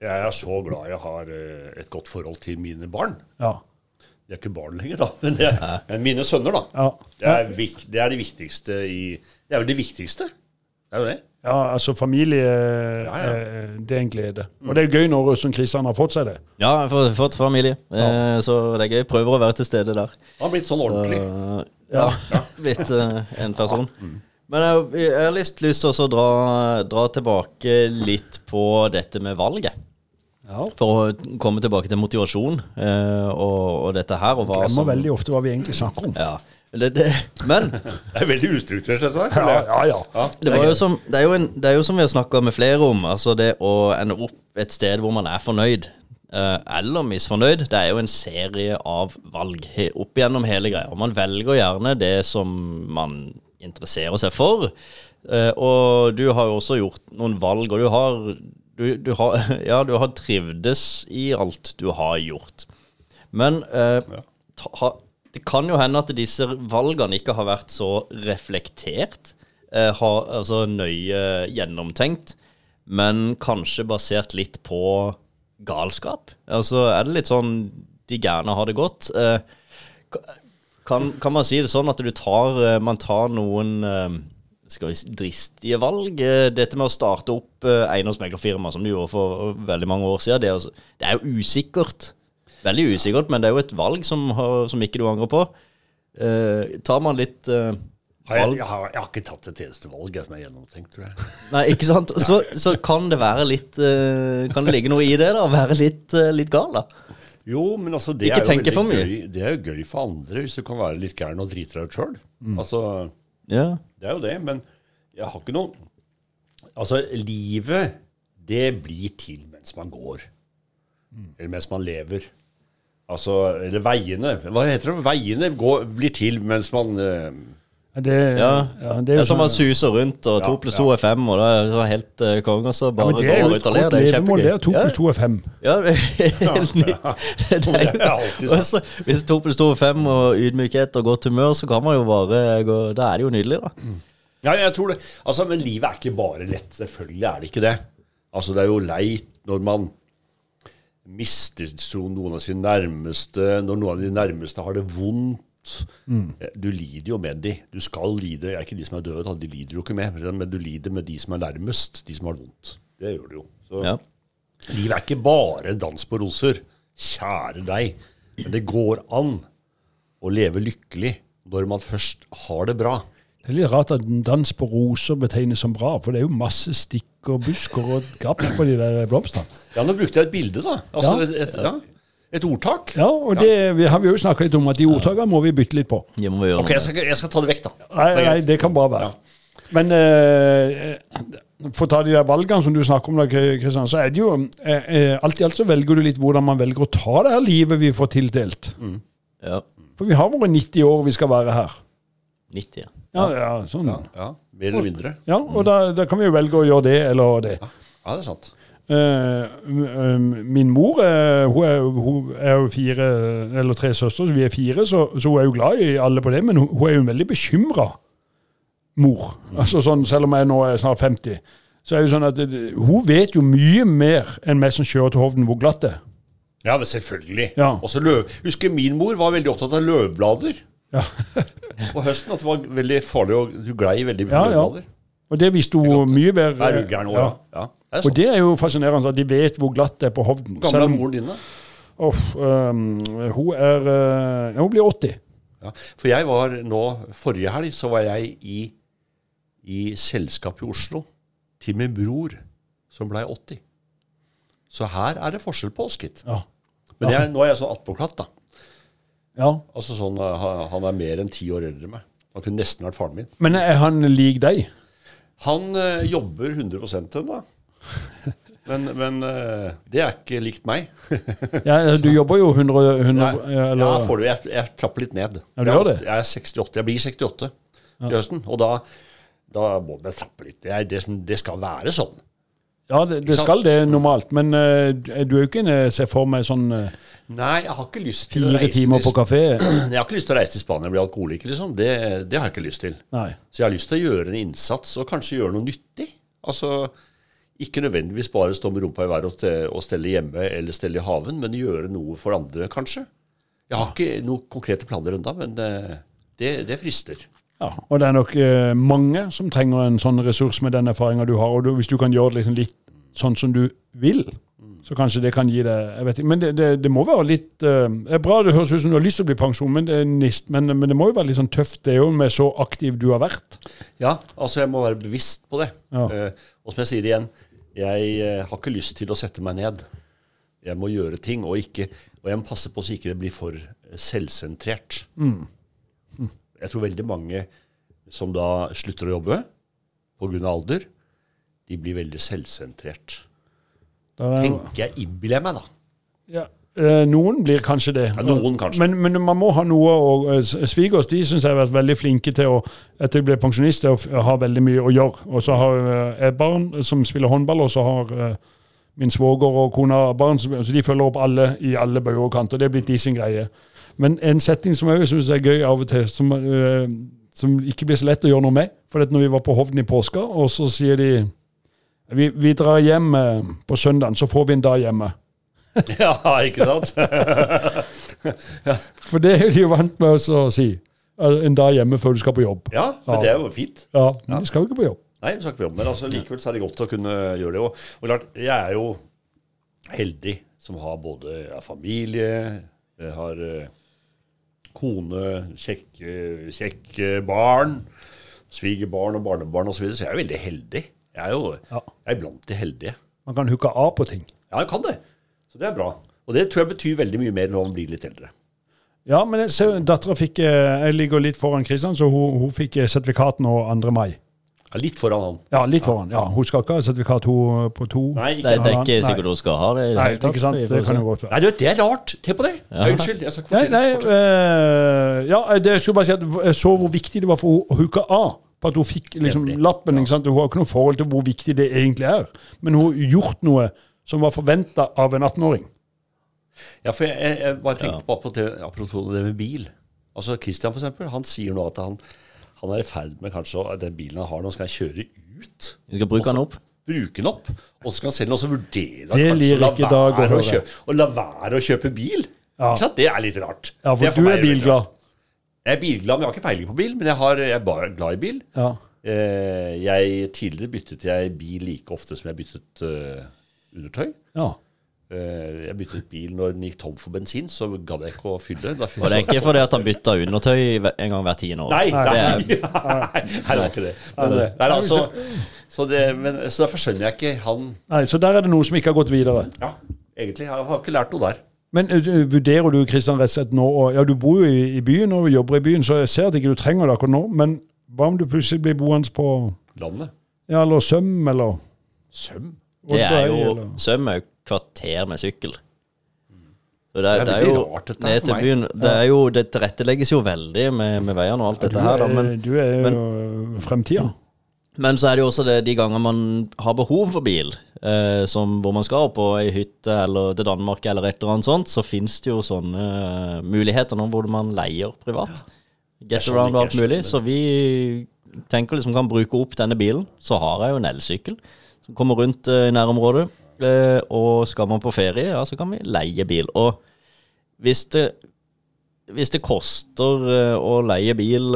jeg er så glad jeg har eh, et godt forhold til mine barn. Ja. De er ikke barn lenger, da, men det er mine sønner. da. Ja. Det, er, det, er, det viktigste i Det er vel det viktigste. Det er jo det. Ja, altså familie ja, ja. Eh, det er en glede. Og det er gøy når som Kristian har fått seg det. Ja, jeg har fått familie, ja. Eh, så det er gøy. Prøver å være til stede der. Han har blitt sånn ordentlig. Så, ja, blitt en person. Mm. Men jeg, jeg, har lyst, lyst til å dra, dra, tilbake litt på dette med valget. Ja. For å komme tilbake til motivasjon eh, og, og, dette her. Og hva Glemmer som, veldig ofte hva vi egentlig snakker om. Ja. Det, det, men Det er veldig ustrukturert, dette her. Ja, ja, ja. ja. Det, jo som, det, er jo en, det er jo som vi har snakka med flere om, altså det å ende opp et sted hvor man er fornøyd. Eh, eller misfornøyd. Det er jo en serie av valg opp gjennom hele greia. Man velger gjerne det som man interesserer seg for. Eh, og du har jo også gjort noen valg, og du har, du, du har, ja, du har trivdes i alt du har gjort. Men uh, ta, ha, det kan jo hende at disse valgene ikke har vært så reflektert, eh, har, altså nøye gjennomtenkt, men kanskje basert litt på galskap. Altså er det litt sånn de gærne har det godt. Eh, kan, kan, man si det sånn at du tar, eh, man tar noen eh, skal vi dristige valg. Eh, dette med å starte opp eiendomsmeglerfirma, som du gjorde for veldig mange år siden, det er, det er jo usikkert. Veldig usikkert, men det er jo et valg som, som ikke du angrer på. Uh, tar man litt uh, jeg, jeg, har, jeg, har, ikke tatt et eneste valg som er gjennomtenkt, tror jeg. Nei, ikke sant? Så, så kan det være litt uh, Kan det ligge noe i det, da? Være litt, litt gal, da? Jo, men altså, det ikke er jo mye. gøy. Det er jo gøy for andre hvis du kan være litt gæren og drite deg ut sjøl. Mm. Altså, ja. Det er jo det. Men jeg har ikke noe Altså, livet, det blir til mens man går. Mm. Eller mens man lever. Altså, eller veiene. Hva heter det? Veiene går, blir til mens man uh, det, ja. ja, det er jo som man sånn- suser rundt, og to pluss to er fem, og det er så helt uh, konge, så bare ja, går ut og ler. Det er kjempegøy. Det er to pluss to er fem. Ja, det er helt nytt. Sånn. Hvis to pluss to er fem, og ydmykhet og godt humør, så kan man jo bare gå Da er det jo nydelig, da. Mm. Ja, jeg tror det. Altså, men livet er ikke bare lett. Selvfølgelig er det ikke det. Altså, det er jo leit når man mister noen av sine nærmeste, når noen av de nærmeste har det vondt. Mm. Du lider jo med de. Du skal lide. Det er ikke de som er døde, de lider jo ikke med. Men du lider med de som er nærmest, de som har det vondt. Det gjør du jo. Så ja. livet er ikke bare en dans på roser. Kjære deg. Men det går an å leve lykkelig når man først har det bra. Det er litt rart at en dans på roser betegnes som bra, for det er jo masse stikk og busker og gapp på de der blomstene. Ja, nå brukte jeg et bilde, da. Altså, ja. Et, et, ja. Et, ordtak. Ja, og det vi har vi jo snakka litt om, at de ordtakene må vi bytte litt på. Ja, ok, jeg skal, jeg skal, ta det vekk, da. Nei, nei det kan bare være. Men eh, for å ta de der valgene som du snakker om, da, Kristian, så er det jo eh, eh, Alt i alt så velger du litt hvordan man velger å ta det her livet vi får tildelt. Mm. Ja. For vi har våre 90 år vi skal være her. 90, ja. Ja, ja, sånn. ja, ja. Mer eller mindre. Ja, og da, da, kan vi jo velge å gjøre det eller det. Ja, det er sant. Uh, min mor hun, er, hun, er, jo fire eller tre søstre, så vi er fire, så, så, hun er jo glad i alle på det. Men hun, er jo en veldig bekymra mor. Altså sånn, Selv om jeg nå er snart 50. Så er jo sånn at Hun vet jo mye mer enn meg som kjører til Hovden, hvor glatt det er. Ja, men selvfølgelig. Ja. Også løv. Husker min mor var veldig opptatt av løvblader. Ja. på høsten at det var veldig farlig, og du glei veldig mye ja, løvblader. Ja. Og det visste hun mye bedre. Er gæren ja. ja. Det og det er jo fascinerende at de vet hvor glatt det er på Hovden. Gamle er moren din, da? Oh, um, hun er uh, Hun blir 80. Ja, for jeg var nå Forrige helg så var jeg i, i selskap i Oslo til min bror som blei 80. Så her er det forskjell på oss, gitt. Ja. Men jeg, nå er jeg sånn attpåklatt, da. Ja. Altså sånn, eh, Han er mer enn ti år eldre enn meg. Han kunne nesten vært faren min. Men er han lik deg? Han ø, jobber 100% ennå. Men, men øh, det er ikke likt meg. ja, Du jobber jo 100, 100 ja, eller? Ja, får du, jeg, jeg trapper litt ned. Ja, du gjør det? Jeg er 68, jeg blir 68 ja. høsten. Og da, da må jeg trappe litt. Det, det, det skal være sånn. Ja, det, det skal det normalt, men uh, du er jo ikke en ser for meg sånn uh, Nei, jeg har ikke lyst til å reise timer på kafé? Jeg har ikke lyst til å reise til Spania og bli alkoholiker, liksom. Det, det, har jeg ikke lyst til. Nei. Så jeg har lyst til å gjøre en innsats, og kanskje gjøre noe nyttig. Altså, ikke nødvendigvis bare stå med rumpa i været og stelle hjemme eller stelle i haven, men gjøre noe for andre, kanskje. Jeg har ikke noen konkrete planer ennå, men eh, det, det frister. Ja, og det er nok eh, mange som trenger en sånn ressurs med den erfaringa du har. og du, Hvis du kan gjøre det liksom litt sånn som du vil, så kanskje det kan gi deg jeg vet ikke, Men det, det, det må være litt uh, Det er bra det høres ut som du har lyst til å bli pensjon, men det, men, men det må jo være litt sånn tøft, det jo med så aktiv du har vært. Ja, altså jeg må være bevisst på det. Ja. Og som jeg sier igjen, jeg uh, har ikke lyst til å sette meg ned. Jeg må gjøre ting, og, ikke, og jeg må passe på så ikke det blir for selvsentrert. Mm. Mm. Jeg tror veldig mange som da slutter å jobbe pga. alder, de blir veldig selvsentrert. Da, Tenker jeg, innbiller jeg meg, da. Ja. Eh, noen blir kanskje det. Ja, noen kanskje. Men, men, man må ha noe og eh, Svigers de syns jeg har vært veldig flinke til å etter de ble pensjonist, å ha veldig mye å gjøre. Og så har eh, jeg barn som spiller håndball, og så har eh, min svoger og kona barn. Så de følger opp alle i alle bøyer og kanter. Det er blitt de sin greie. Men en setting som jeg syns er gøy av og til, som, eh, som, ikke blir så lett å gjøre noe med For når vi var på Hovden i påska, og så sier de vi, vi drar hjem eh, på søndagen, så får vi en dag hjemme. ja, ikke sant? ja. For det er de jo vant med å si. En dag hjemme før du skal på jobb. Ja, men ja. det er jo fint. Ja, men de skal jo ikke på jobb. Nei, de skal ikke på jobb, men altså, likevel så er det godt å kunne gjøre det. Og, og klart, jeg er jo heldig som har både ja, familie, jeg har uh, kone, kjekke, kjekke barn, svigerbarn og barnebarn osv., så, videre, så jeg er jo veldig heldig. Jeg er jo ja. jeg er blant de heldige. Man kan hooke av på ting. Ja, jeg kan det. Så det er bra. Og det tror jeg betyr veldig mye mer når man blir litt eldre. Ja, men dattera fikk eh, Jeg ligger litt foran Kristian, så hun, hun fikk eh, sertifikat nå 2. mai. Ja, litt foran han. Ja, litt foran. ja. Hun skal ikke ha sertifikat hun på to. Nei, ikke, det, det, er ikke sikkert hun skal ha det. Nei, det. Ikke sant? Det kan jo godt være. Nei, det er rart. Se på det. Ja. Unnskyld. jeg skal ikke Nei, nei øh, ja, jeg skulle bare si at jeg så hvor viktig det var for henne å hooke av på at hun fikk liksom lappen. ikke sant? Hun har ikke noe forhold til hvor viktig det egentlig er. Men hun har gjort noe som var forventa av en 18-åring. Ja, for jeg, jeg bare tenkte på apropos det med bil. Altså Christian for eksempel, han sier nå at han, han er i ferd med kanskje at den bilen han har nå, skal han kjøre ut. Vi skal bruke Også, den opp? bruke den opp, og så skal han selv også vurdere Det kanskje å la å være å kjøpe, og la være å kjøpe bil. Ja. Ikke sant? Det er litt rart. Ja, Det for du er bilglad. Jeg er bilglad, men jeg har ikke peiling på bil. Men jeg, har, jeg er bare glad i bil. Ja. Eh, jeg, tidligere byttet jeg bil like ofte som jeg byttet eh, undertøy. ja. Eh, jeg byttet bil når den gikk tom for bensin, så gadd jeg ikke å fylle. Og det er ikke fordi at han bytta undertøy en gang hvert tiende år. Nei, nei, Det er, nei, det er ikke det. Men, nei, altså, så, det men, så derfor skjønner jeg ikke han Nei, Så der er det noe som ikke har gått videre. Ja, egentlig. Jeg har ikke lært noe der. Men uh, vurderer du Kristian rett nå og, Ja, du bor jo i, i byen og jobber i byen, så jeg ser at ikke du trenger det akkurat nå. Men hva om du plutselig blir boende på Landet. ja, eller Søm, eller Søm. Det er jo Oddøy, eller- Søm jo kvarter med sykkel. Så det, Det er, det er jo rart dette ned til byen Det, er jo, det tilrettelegges jo veldig med, med veiene og alt dette her, du, Men, er, du er jo fremtida. men så er det jo også det, de ganger man har behov for bil, eh, som hvor man skal på ei hytte eller til Danmark eller et eller annet sånt, så fins det jo sånne eh, muligheter nå hvor man leier privat. Get around og alt mulig. Så vi tenker liksom kan bruke opp denne bilen. Så har jeg jo en elsykkel kommer rundt eh, i nærområdet. Eh, og skal man på ferie, ja, så kan vi leie bil. Og hvis det, hvis det koster eh, å leie bil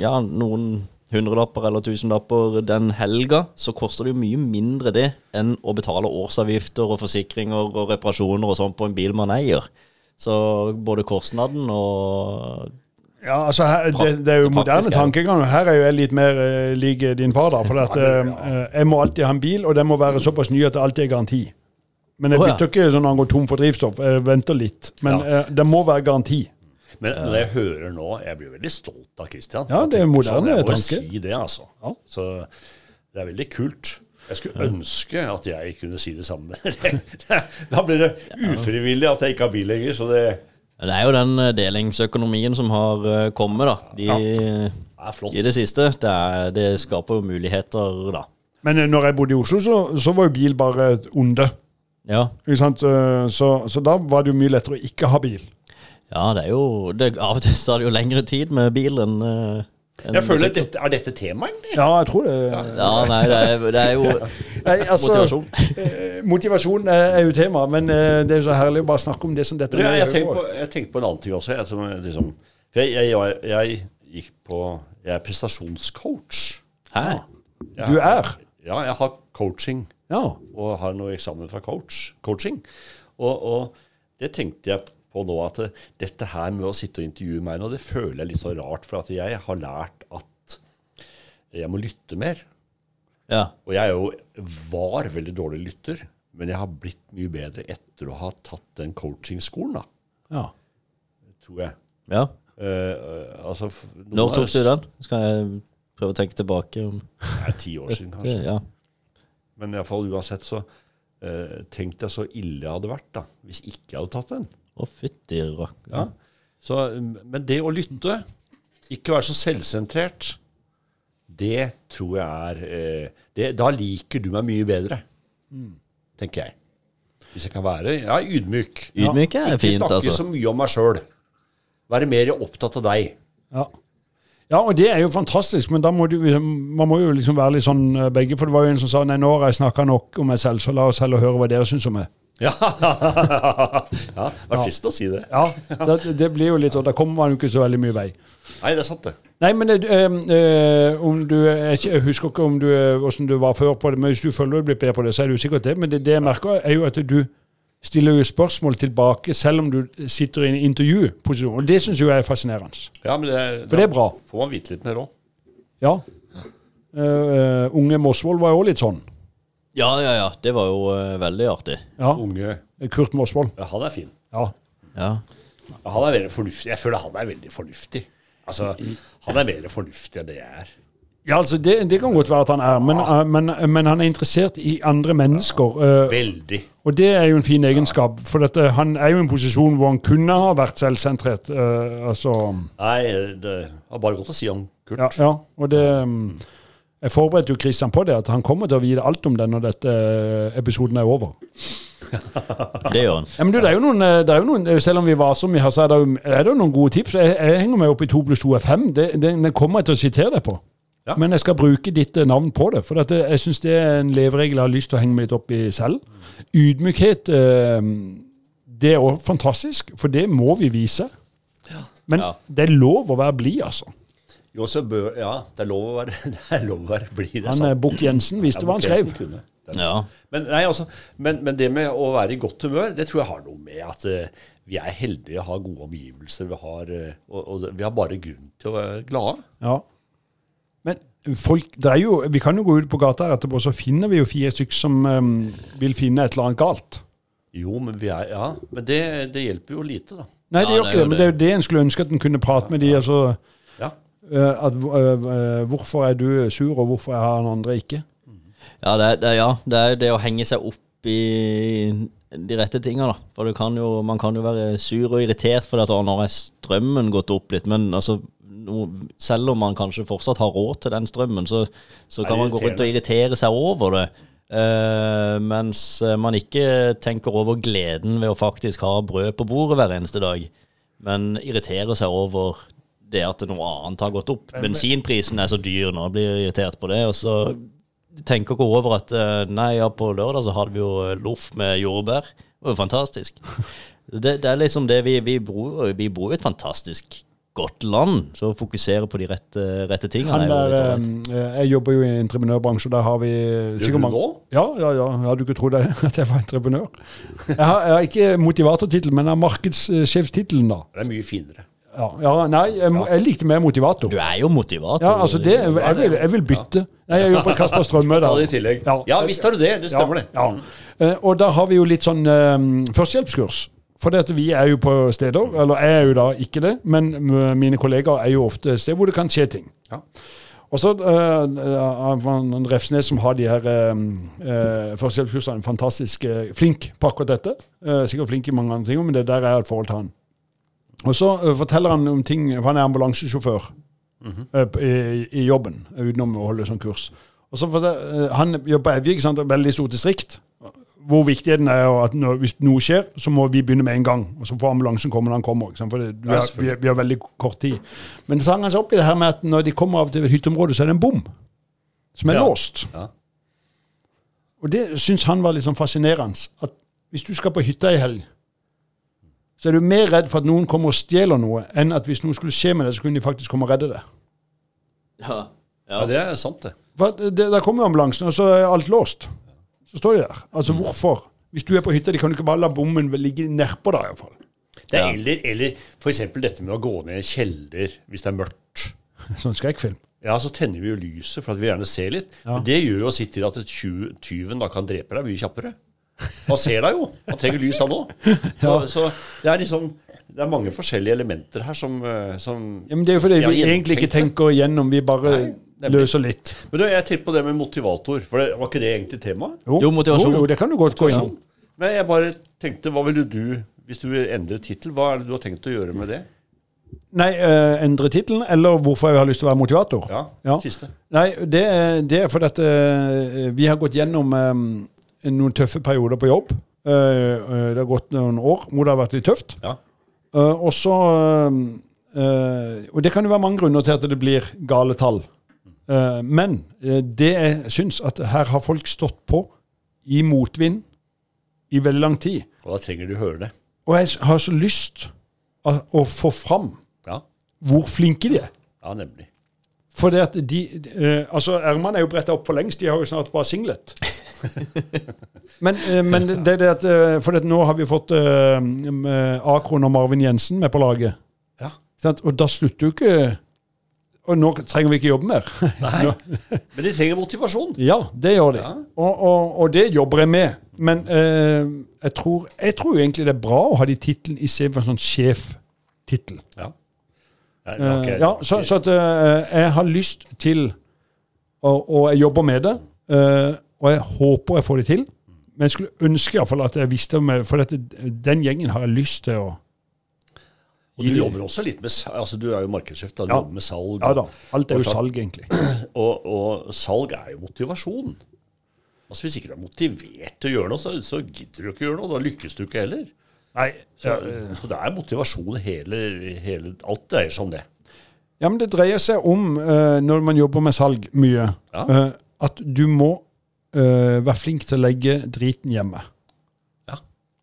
ja, noen hundrelapper eller tusenlapper den helga, så koster det jo mye mindre det enn å betale årsavgifter og forsikringer og reparasjoner og sånn på en bil man eier. Så både kostnaden og Ja, altså her, det, det er jo moderne er tankegang. Her er jo jeg litt mer uh, lik din far, da. For at, uh, jeg må alltid ha en bil, og den må være såpass ny at det alltid er garanti. Men jeg bytter ikke sånn når han går tom for drivstoff. Jeg venter litt. Men eh, det må være garanti. Men når jeg hører nå Jeg blir veldig stolt av Christian. Ja, det er moderne må tanke. si det, altså. Ja. Så det er veldig kult. Jeg skulle ønske at jeg kunne si det samme. da blir det ufrivillig at jeg ikke har bil lenger. Så det Det er jo den eh, delingsøkonomien som har eh, kommet, da. De, er flott. I det siste. Det, er, det skaper jo muligheter, da. Men eh, når jeg bodde i Oslo, så, så var jo bil bare et onde. Ja. Ikke sant? Så, så da var det jo mye lettere å ikke ha bil. Ja, det er jo det, Av og til så er det jo lengre tid med bil enn Jeg føler at dette, Er dette temaet, egentlig? Ja, jeg tror det. Ja, nei, det er, det er jo Nei, altså, motivasjon. eh, Motivasjon er er jo tema, men eh, det er jo så herlig å bare snakke om det som dette ja, jeg, er tenkte på, jeg tenkte på en annen ting også. Jeg, som, liksom, for jeg, jeg, jeg, jeg gikk på Jeg er prestasjonscoach. Hæ? Ja. Du er? Ja, jeg har coaching. Ja. og har noe eksamen fra coach, coaching. Og, og det tenkte jeg på nå, at dette her med å sitte og intervjue meg nå, det føler jeg litt så rart, for at jeg har lært at jeg må lytte mer. Ja. Og jeg jo, var veldig dårlig lytter, men jeg har blitt mye bedre etter å ha tatt den coachingskolen, da, ja. tror jeg. ja. Eh, eh, altså, Når tok du den? Skal jeg prøve å tenke tilbake? om- Det er ti år siden, kanskje. Ja. Men i hvert fall uansett så uh, tenkte jeg så ille jeg hadde vært da, hvis ikke jeg hadde tatt den. Å, fytti rakk. Ja. Så, men det å lytte, ikke være så selvsentrert, det tror jeg er eh, det, Da liker du meg mye bedre, tenker jeg. Hvis jeg kan være ja, ydmyk. Ydmyk er ikke fint, snakke altså. så mye om meg sjøl. Være mer opptatt av deg. Ja. ja, og det er jo fantastisk, men da må du, man må jo liksom være litt sånn eh, begge. For det var jo en som sa nei, nå har jeg snakka nok om meg selv, så la oss heller høre hva dere syns om meg. Ja, ja det var fristende å si det. Ja, det, det blir jo litt sånn, Da kommer man jo ikke så veldig mye vei. Nei, det er sant, det. Nei, men eh, eh, om du, jeg, husker ikke om du, eh, hvordan du var før på det, men hvis du føler du blir bedre på det, så er det jo sikkert det. Men det, det jeg merker, er jo at du stiller jo spørsmål tilbake selv om du sitter i en intervjuposisjon. Og det syns jeg er fascinerende. Ja, men det, For det er bra. får man vite litt mer òg. Ja. Eh, eh, unge Mosvold var jo òg litt sånn. Ja, ja, ja. Det var jo eh, veldig artig. Ja. Unge Kurt Mosvold. ja, Han er fin. Ja. Ja. Ja, Han er veldig fornuftig. Jeg føler han er veldig fornuftig. Altså, Han er mer fornuftig enn det jeg er. Ja, altså det, det kan godt være at han er, men, eh, men, men han er interessert i andre mennesker. eh, Veldig. og det er jo en fin egenskap, for dette, han er jo i en posisjon hvor han kunne ha vært selvsentrert. eh, altså, Nei, det var bare godt å si om Kurt. ja, ja, og det mm, Jeg forberedte jo Kristian på det, at han kommer til å vite alt om det når dette eh, episoden er over. Det gjør han. Ja, men du, det er jo noen, eh, er jo noen eh, Selv om vi var som vi har, så er det jo, er det jo noen gode tips. Jeg, jeg henger meg opp i 2 pluss 2 er 5. Det, det, det kommer jeg til å sitere deg på. Ja. Men jeg skal bruke ditt navn på det. For dette, jeg syns det er en leveregel jeg har lyst til å henge meg litt opp i selv. Ydmykhet det er òg fantastisk, for det må vi vise. Men ja. det er lov å være blid, altså. Jo, så bør, ja, det er lov å være, det er lov å være blid. Han eh, Bukk Jensen visste hva han skrev. Ja. Men, nei, altså, men, men, det med å være i godt humør, det tror jeg har noe med at uh, vi er heldige å ha gode omgivelser. Vi har, uh, og, og, vi har bare grunn til å være glade. Ja. Men folk, det er jo, vi kan jo gå ut på gata her etterpå, så finner vi jo fire stykker som um, vil finne et eller annet galt. Jo, men, vi er, ja, men det, det hjelper jo lite, da. Nei, det gjør ikke det, men det er jo det en skulle ønske at en kunne prate med de. altså... Uh, at, uh, hvorfor er du sur, og hvorfor er han andre ikke? Ja, det, det, ja, det er det å henge seg opp i de rette tinga, da. For kan jo, man kan jo være sur og irritert fordi at nå har strømmen gått opp litt. Men altså, no, selv om man kanskje fortsatt har råd til den strømmen, så, så kan man gå rundt og irritere seg over det. Uh, mens eh, man ikke tenker over gleden ved å faktisk ha brød på bordet hver eneste dag, men irriterer seg over det at noe annet har gått opp. Bensinprisen er så dyr nå, blir irritert på det. Og så tenker ikke over at uh, nei, ja, på lørdag så hadde vi jo loff med jordbær. Det var jo fantastisk. Det, det er liksom det vi, vi bor Vi bor i et fantastisk godt land, så fokusere på de rette, rette tingene. Der, eh, jeg jobber jo i entreprenørbransjen, der har vi du nå? Ja, ja, ja. Hadde du ikke trodd at jeg var entreprenør? Jeg har, jeg har ikke motivatortittel, men jeg har markedssjefstittelen, da. Det er mye finere. Ja, ja, nei, jeg, jeg, likte mer motivator. Du er jo motivator. Ja, altså det, jeg, vil, jeg vil bytte. Nei, jeg jobber på Kasper Strømme. Ta det i tillegg. Ja, ja visst har du det. Det stemmer, det. Ja. Uh, og da har vi jo litt sånn um, førstehjelpskurs. For vi er jo på steder, eller jeg er jo da ikke det, men mine kollegaer er jo ofte steder hvor det kan skje ting. Ja. Og så uh, Refsnes, som har de her uh, uh, førstehjelpskursene, fantastisk uh, flink på akkurat dette. Uh, sikkert flink i mange andre ting, men det der er et forhold til han. Og så uh, forteller han om ting, for han er ambulansesjåfør mm -hmm. i, i, jobben, utenom å holde sånn kurs. Og så forteller, Han jobber på Evje, veldig stort distrikt hvor viktigheten er at når, hvis noe skjer, så må vi begynne med en gang. Og så får ambulansen komme når han kommer. For det, vi, har, vi, vi, har, veldig kort tid. Men så hang han seg opp i det her med at når de kommer av til hytteområdet, så er det en bom som er ja. låst. Ja. Og det syns han var litt sånn fascinerende. At hvis du skal på hytta i helg, så er du mer redd for at noen kommer og stjeler noe, enn at hvis noe skulle skje med deg, så kunne de faktisk komme og redde det. Ja, ja det er sant, det. For det, Der kommer ambulansen, og så er alt låst. Så står de der. Altså, hvorfor? Hvis du er på hytta, de kan du ikke bare la bommen ligge nedpå deg, iallfall. Det er ja. Eller, eller f.eks. dette med å gå ned i kjeller hvis det er mørkt. Sånn skrekkfilm? Ja, så tenner vi jo lyset for at vi gjerne ser litt. Ja. Men det gjør jo sitt til at tyven da kan drepe deg mye kjappere. Han ser deg jo. Han trenger lys, han òg. Så, så, det er liksom det er mange forskjellige elementer her som, eh, som ja, men Det er jo fordi vi egentlig ikke tenker igjennom. Vi bare Nei løser litt. Men du, Jeg tenkte på det med motivator. For det, Var ikke det egentlig tema? Jo, jo motivasjon. Jo, det kan du godt gå inn Men jeg bare tenkte, hva ville du, hvis du vil endre tittel, hva er det du har tenkt å gjøre med det? Nei, uh, endre tittelen, eller hvorfor jeg har lyst til å være motivator. Ja, ja. siste. Nei, det, det er fordi at uh, vi har gått gjennom um, noen tøffe perioder på jobb. Uh, det har gått noen år hvor det har vært litt tøft. Ja. og så Og det kan jo være mange grunner til at det blir gale tall. Men det jeg syns, at her har folk stått på i motvind i veldig lang tid. Og da trenger du høre det. Og jeg har så lyst å, få fram ja. hvor flinke de er. Ja, nemlig. For det at de uh, Altså, ermene er jo bretta opp for lengst. De har jo snart bare singlet. men, men, det er det at For det, nå har vi fått Akron og Marvin Jensen med på laget. Ja. Og da slutter jo ikke og nå trenger vi ikke jobbe mer. Nei, Men de trenger motivasjon. Ja, det gjør de. Ja. Og, og, og, det jobber jeg med. Men eh, jeg, tror, jeg, tror, egentlig det er bra å ha de titlene i CV, en sånn sjeftittel. Ja. Okay. ja, så, så at, eh, jeg har lyst til og, og, jeg jobber med det. Eh, og jeg håper jeg får det til. Men jeg skulle ønske iallfall at jeg visste om For dette, den gjengen har jeg lyst til å og du jobber også litt med altså Du er jo markedssjef, du ja. jobber med salg. Ja da. Alt er jo salg, egentlig. Og, og, salg er jo motivasjon. Altså Hvis ikke du er motivert til å gjøre noe, så, så gidder du ikke å gjøre noe. Da lykkes du ikke heller. Nei. Så, så det er motivasjon hele, hele Alt dreier seg om det. Ja, men det dreier seg om, uh, når man jobber med salg mye, Ja. uh, at du må eh, vær flink til å legge driten hjemme. Ja.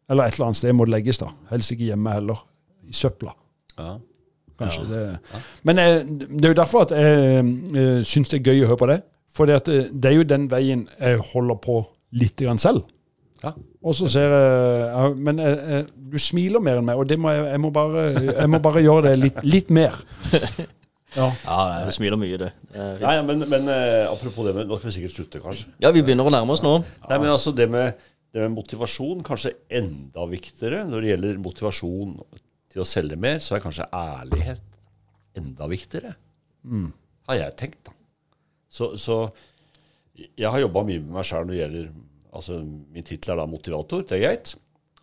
Eller et eller annet sted må det legges, da. Helst ikke hjemme heller. I søpla, Ja. kanskje. Det. Men eh, det er jo derfor at jeg uh, syns det er gøy å høre på det. For det, er jo den veien jeg holder på litt grann selv. Ja. Og så ser jeg ja, Men eh, eh, du smiler mer enn meg, og det må jeg, jeg, må bare, jeg må bare gjøre det litt, litt mer. Ja. Ja, du smiler mye, det. Nei, ja, men, men eh, apropos det med Nå skal vi sikkert slutte, kanskje. Ja, vi begynner å nærme oss nå. Nei, men altså det med, det med motivasjon kanskje enda viktigere. Når det gjelder motivasjon til å selge mer, så er kanskje ærlighet enda viktigere. Har jeg tenkt, da. Så, så jeg har jobba mye med meg sjøl når det gjelder Altså, min tittel er da motivator, det er greit.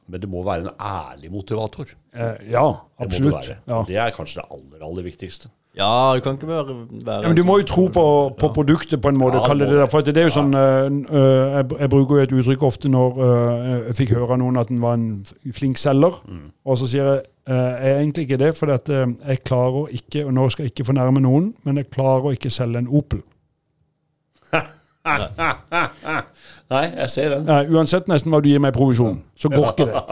Men det må være en ærlig motivator. Eh, ja, absolutt. det absolutt. Ja. Det er kanskje det aller, aller viktigste. Ja, du kan ikke være, være Ja, men du må jo tro på, på produktet på en måte. Ja, det det der, for det er jo sånn øh, jeg, jeg bruker jo et uttrykk ofte når øh, jeg fikk høre av noen at en var en flink selger. Og så sier jeg øh, jeg er egentlig ikke det, for at, øh, jeg klarer ikke, og nå skal jeg ikke fornærme noen, men jeg klarer ikke selge en Opel. Nei, jeg ser den. Ja, uansett nesten hva du gir meg i provisjon, så går ikke det.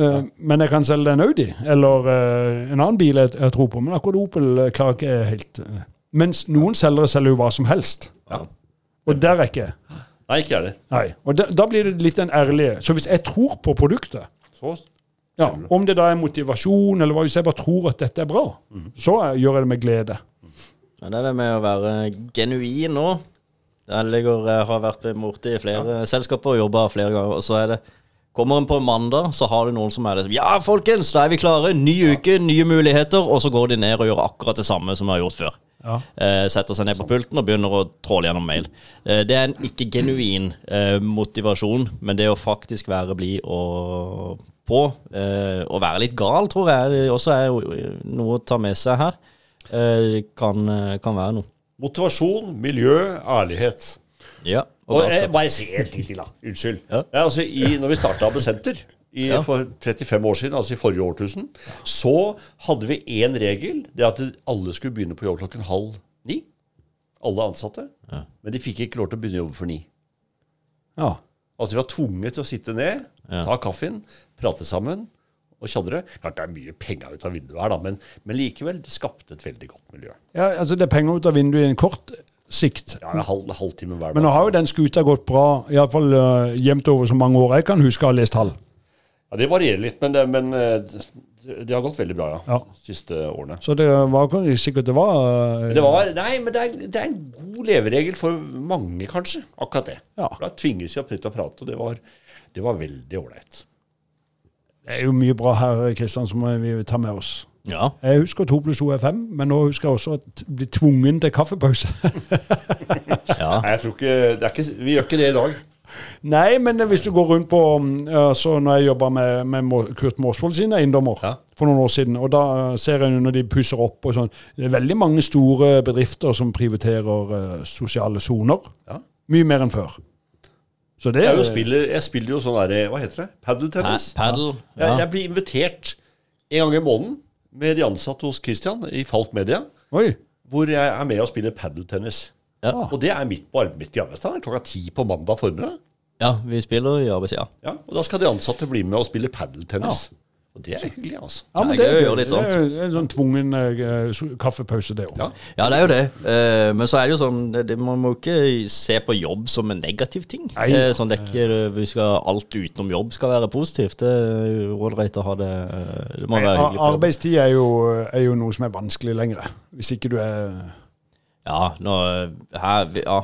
Uh, men jeg kan selge en Audi eller uh, en annen bil jeg, jeg tror på. Men akkurat Opel eh, klarer ikke helt. uh. Mens noen selgere selger jo hva som helst. Ja. Og der er ikke jeg. Nei, ikke jeg heller. Nei. Og da, da blir det litt den ærlige. Så hvis jeg tror på produktet, Så ja, om det da er motivasjon, eller hva hvis jeg bare tror at dette er bra, så eh, gjør jeg det med glede. Ja, det er det med å være genuin nå. Jeg, ligger, har vært borti flere selskaper og jobba flere ganger. Og så er det Kommer en på mandag, så har du noen som er det Ja, folkens, da er vi klare. Ny uke, nye muligheter. Og så går de ned og gjør akkurat det samme som de har gjort før. Ja. Eh, setter seg ned på pulten og begynner å tråle gjennom mail. Eh, det er en ikke genuin eh, motivasjon, men det å faktisk være blid og på, eh, og være litt gal, tror jeg også er noe å ta med seg her. Eh, kan, eh, kan være noe. Motivasjon, miljø, ærlighet. Ja. Og Og jeg bare si en ting til, da. Unnskyld. Ja. Ja, altså, i, når vi starta Abesenter i, Ja. for 35 år siden, altså i forrige årtusen, så hadde vi én regel. Det at alle skulle begynne på jobb klokken halv ni. Alle ansatte. Ja. Men de fikk ikke lov til å begynne å jobbe for ni. Ja. Altså De var tvunget til å sitte ned, Ja. ta kaffen, prate sammen og tjadre. Klart det er mye penger ut av vinduet her, da, men, men likevel, det skapte et veldig godt miljø. ja, altså det er penger ut av vinduet i en kort sikt. Ja, en halv, halvtime hver dag. Men nå har jo den skuta gått bra, iallfall uh, jevnt over så mange år jeg kan huske å ha lest tall. Ja, Det varierer litt, men det, men eh, det, har gått veldig bra, ja. Ja. De siste årene. Så det var ikke sikkert det var uh, det var, nei, men det er, det er en god leveregel for mange, kanskje. Akkurat det. Ja. Da tvinges vi opp til å prate, og det var, det var veldig ålreit. Det er jo mye bra her, Kristian, som vi vil ta med oss. Ja. Jeg husker 2 pluss 2 er 5, men nå husker jeg også å bli tvungen til kaffepause. ja. Nei, jeg tror ikke, det er ikke Vi gjør ikke det i dag. Nei, men hvis du går rundt på altså Når jeg jobba med, med Kurt Måsvold sine eiendommer Ja. for noen år siden, og da eh, ser jeg når de pusser opp og sånn Det er veldig mange store bedrifter som prioriterer eh, sosiale soner. Ja. Mye mer enn før. Så det Jeg, er jo spiller, jeg spiller jo sånn derre Hva heter det? Padeltennis. Pa- Paddle. Ja. jeg blir invitert en gang i måneden med de ansatte hos Christian i Falk Media, Oi. hvor jeg er med og spiller padeltennis. Ja. Og det er midt på midt i arbeidsdagen, klokka ti på mandag formiddag. ja, vi spiller i arbeidssida. Ja, og da skal de ansatte bli med og spille padeltennis. Og det er hyggelig, altså. Ja, men det det, er er gøy å gøy. Det er en sånn tvungen uh, kaffepause, det òg. Ja. Ja, det er jo det. Uh, men så er det jo sånn det, det, Man må ikke se på jobb som en negativ ting. Nei. Eh, sånn det er ikke vi skal, Alt utenom jobb skal være positivt. Det er ålreit å ha det Det må være hyggelig. Arbeidstid er jo, er jo noe som er vanskelig lenger. Hvis ikke du er Ja, nå, her, ja,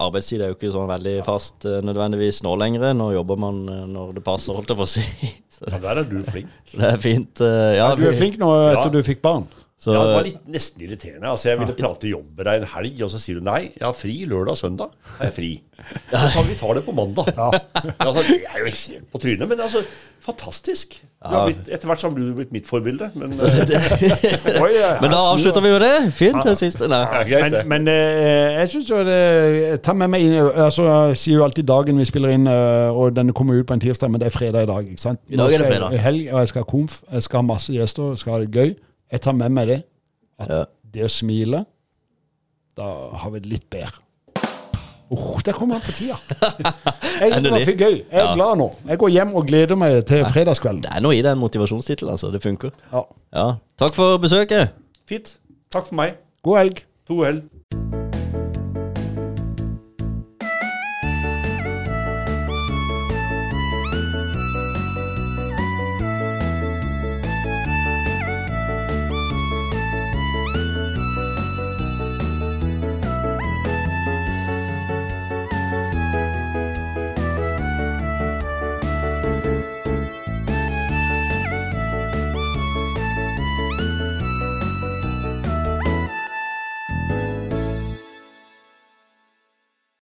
arbeidstid er jo ikke sånn veldig fast eh, nødvendigvis nå lenger. Nå jobber man eh, når det passer, holdt jeg på å si. Så Ja, der er du flink. det er fint. eh, ja, Du er flink nå etter Ja. du fikk barn. Så, Ja, det var litt nesten irriterende. Altså, Jeg ville prate jobb med deg en helg, og så sier du nei. Jeg har fri lørdag og søndag. Jeg Er fri. Så kan vi ta det på mandag. Ja. Altså, det er jo helt på trynet, men altså, fantastisk. Blitt, etter hvert så har du blitt mitt forbilde. Men eh, Oi. Men da avslutter vi jo det. Fint det siste. Nei. er greit, det. Men, men eh, jeg syns jo det Ta med meg inn altså, Jeg sier jo alltid dagen vi spiller inn, eh, og denne kommer ut på en tirsdag, men det er fredag i dag. ikke sant? I dag er det fredag. jeg Helg, og jeg skal ha komf, jeg skal ha masse gjester, jeg skal ha det gøy. Jeg tar med meg det. At Ja. det å smile, da har vi det litt bedre. Oh, der kom han på tida. Jeg, det var for gøy. Jeg er ja. glad nå. Jeg går hjem og gleder meg til fredagskvelden. Det er noe i den motivasjonstittelen, altså. Det funker. Ja. ja. Takk for besøket. Fint. Takk for meg. God helg. God helg.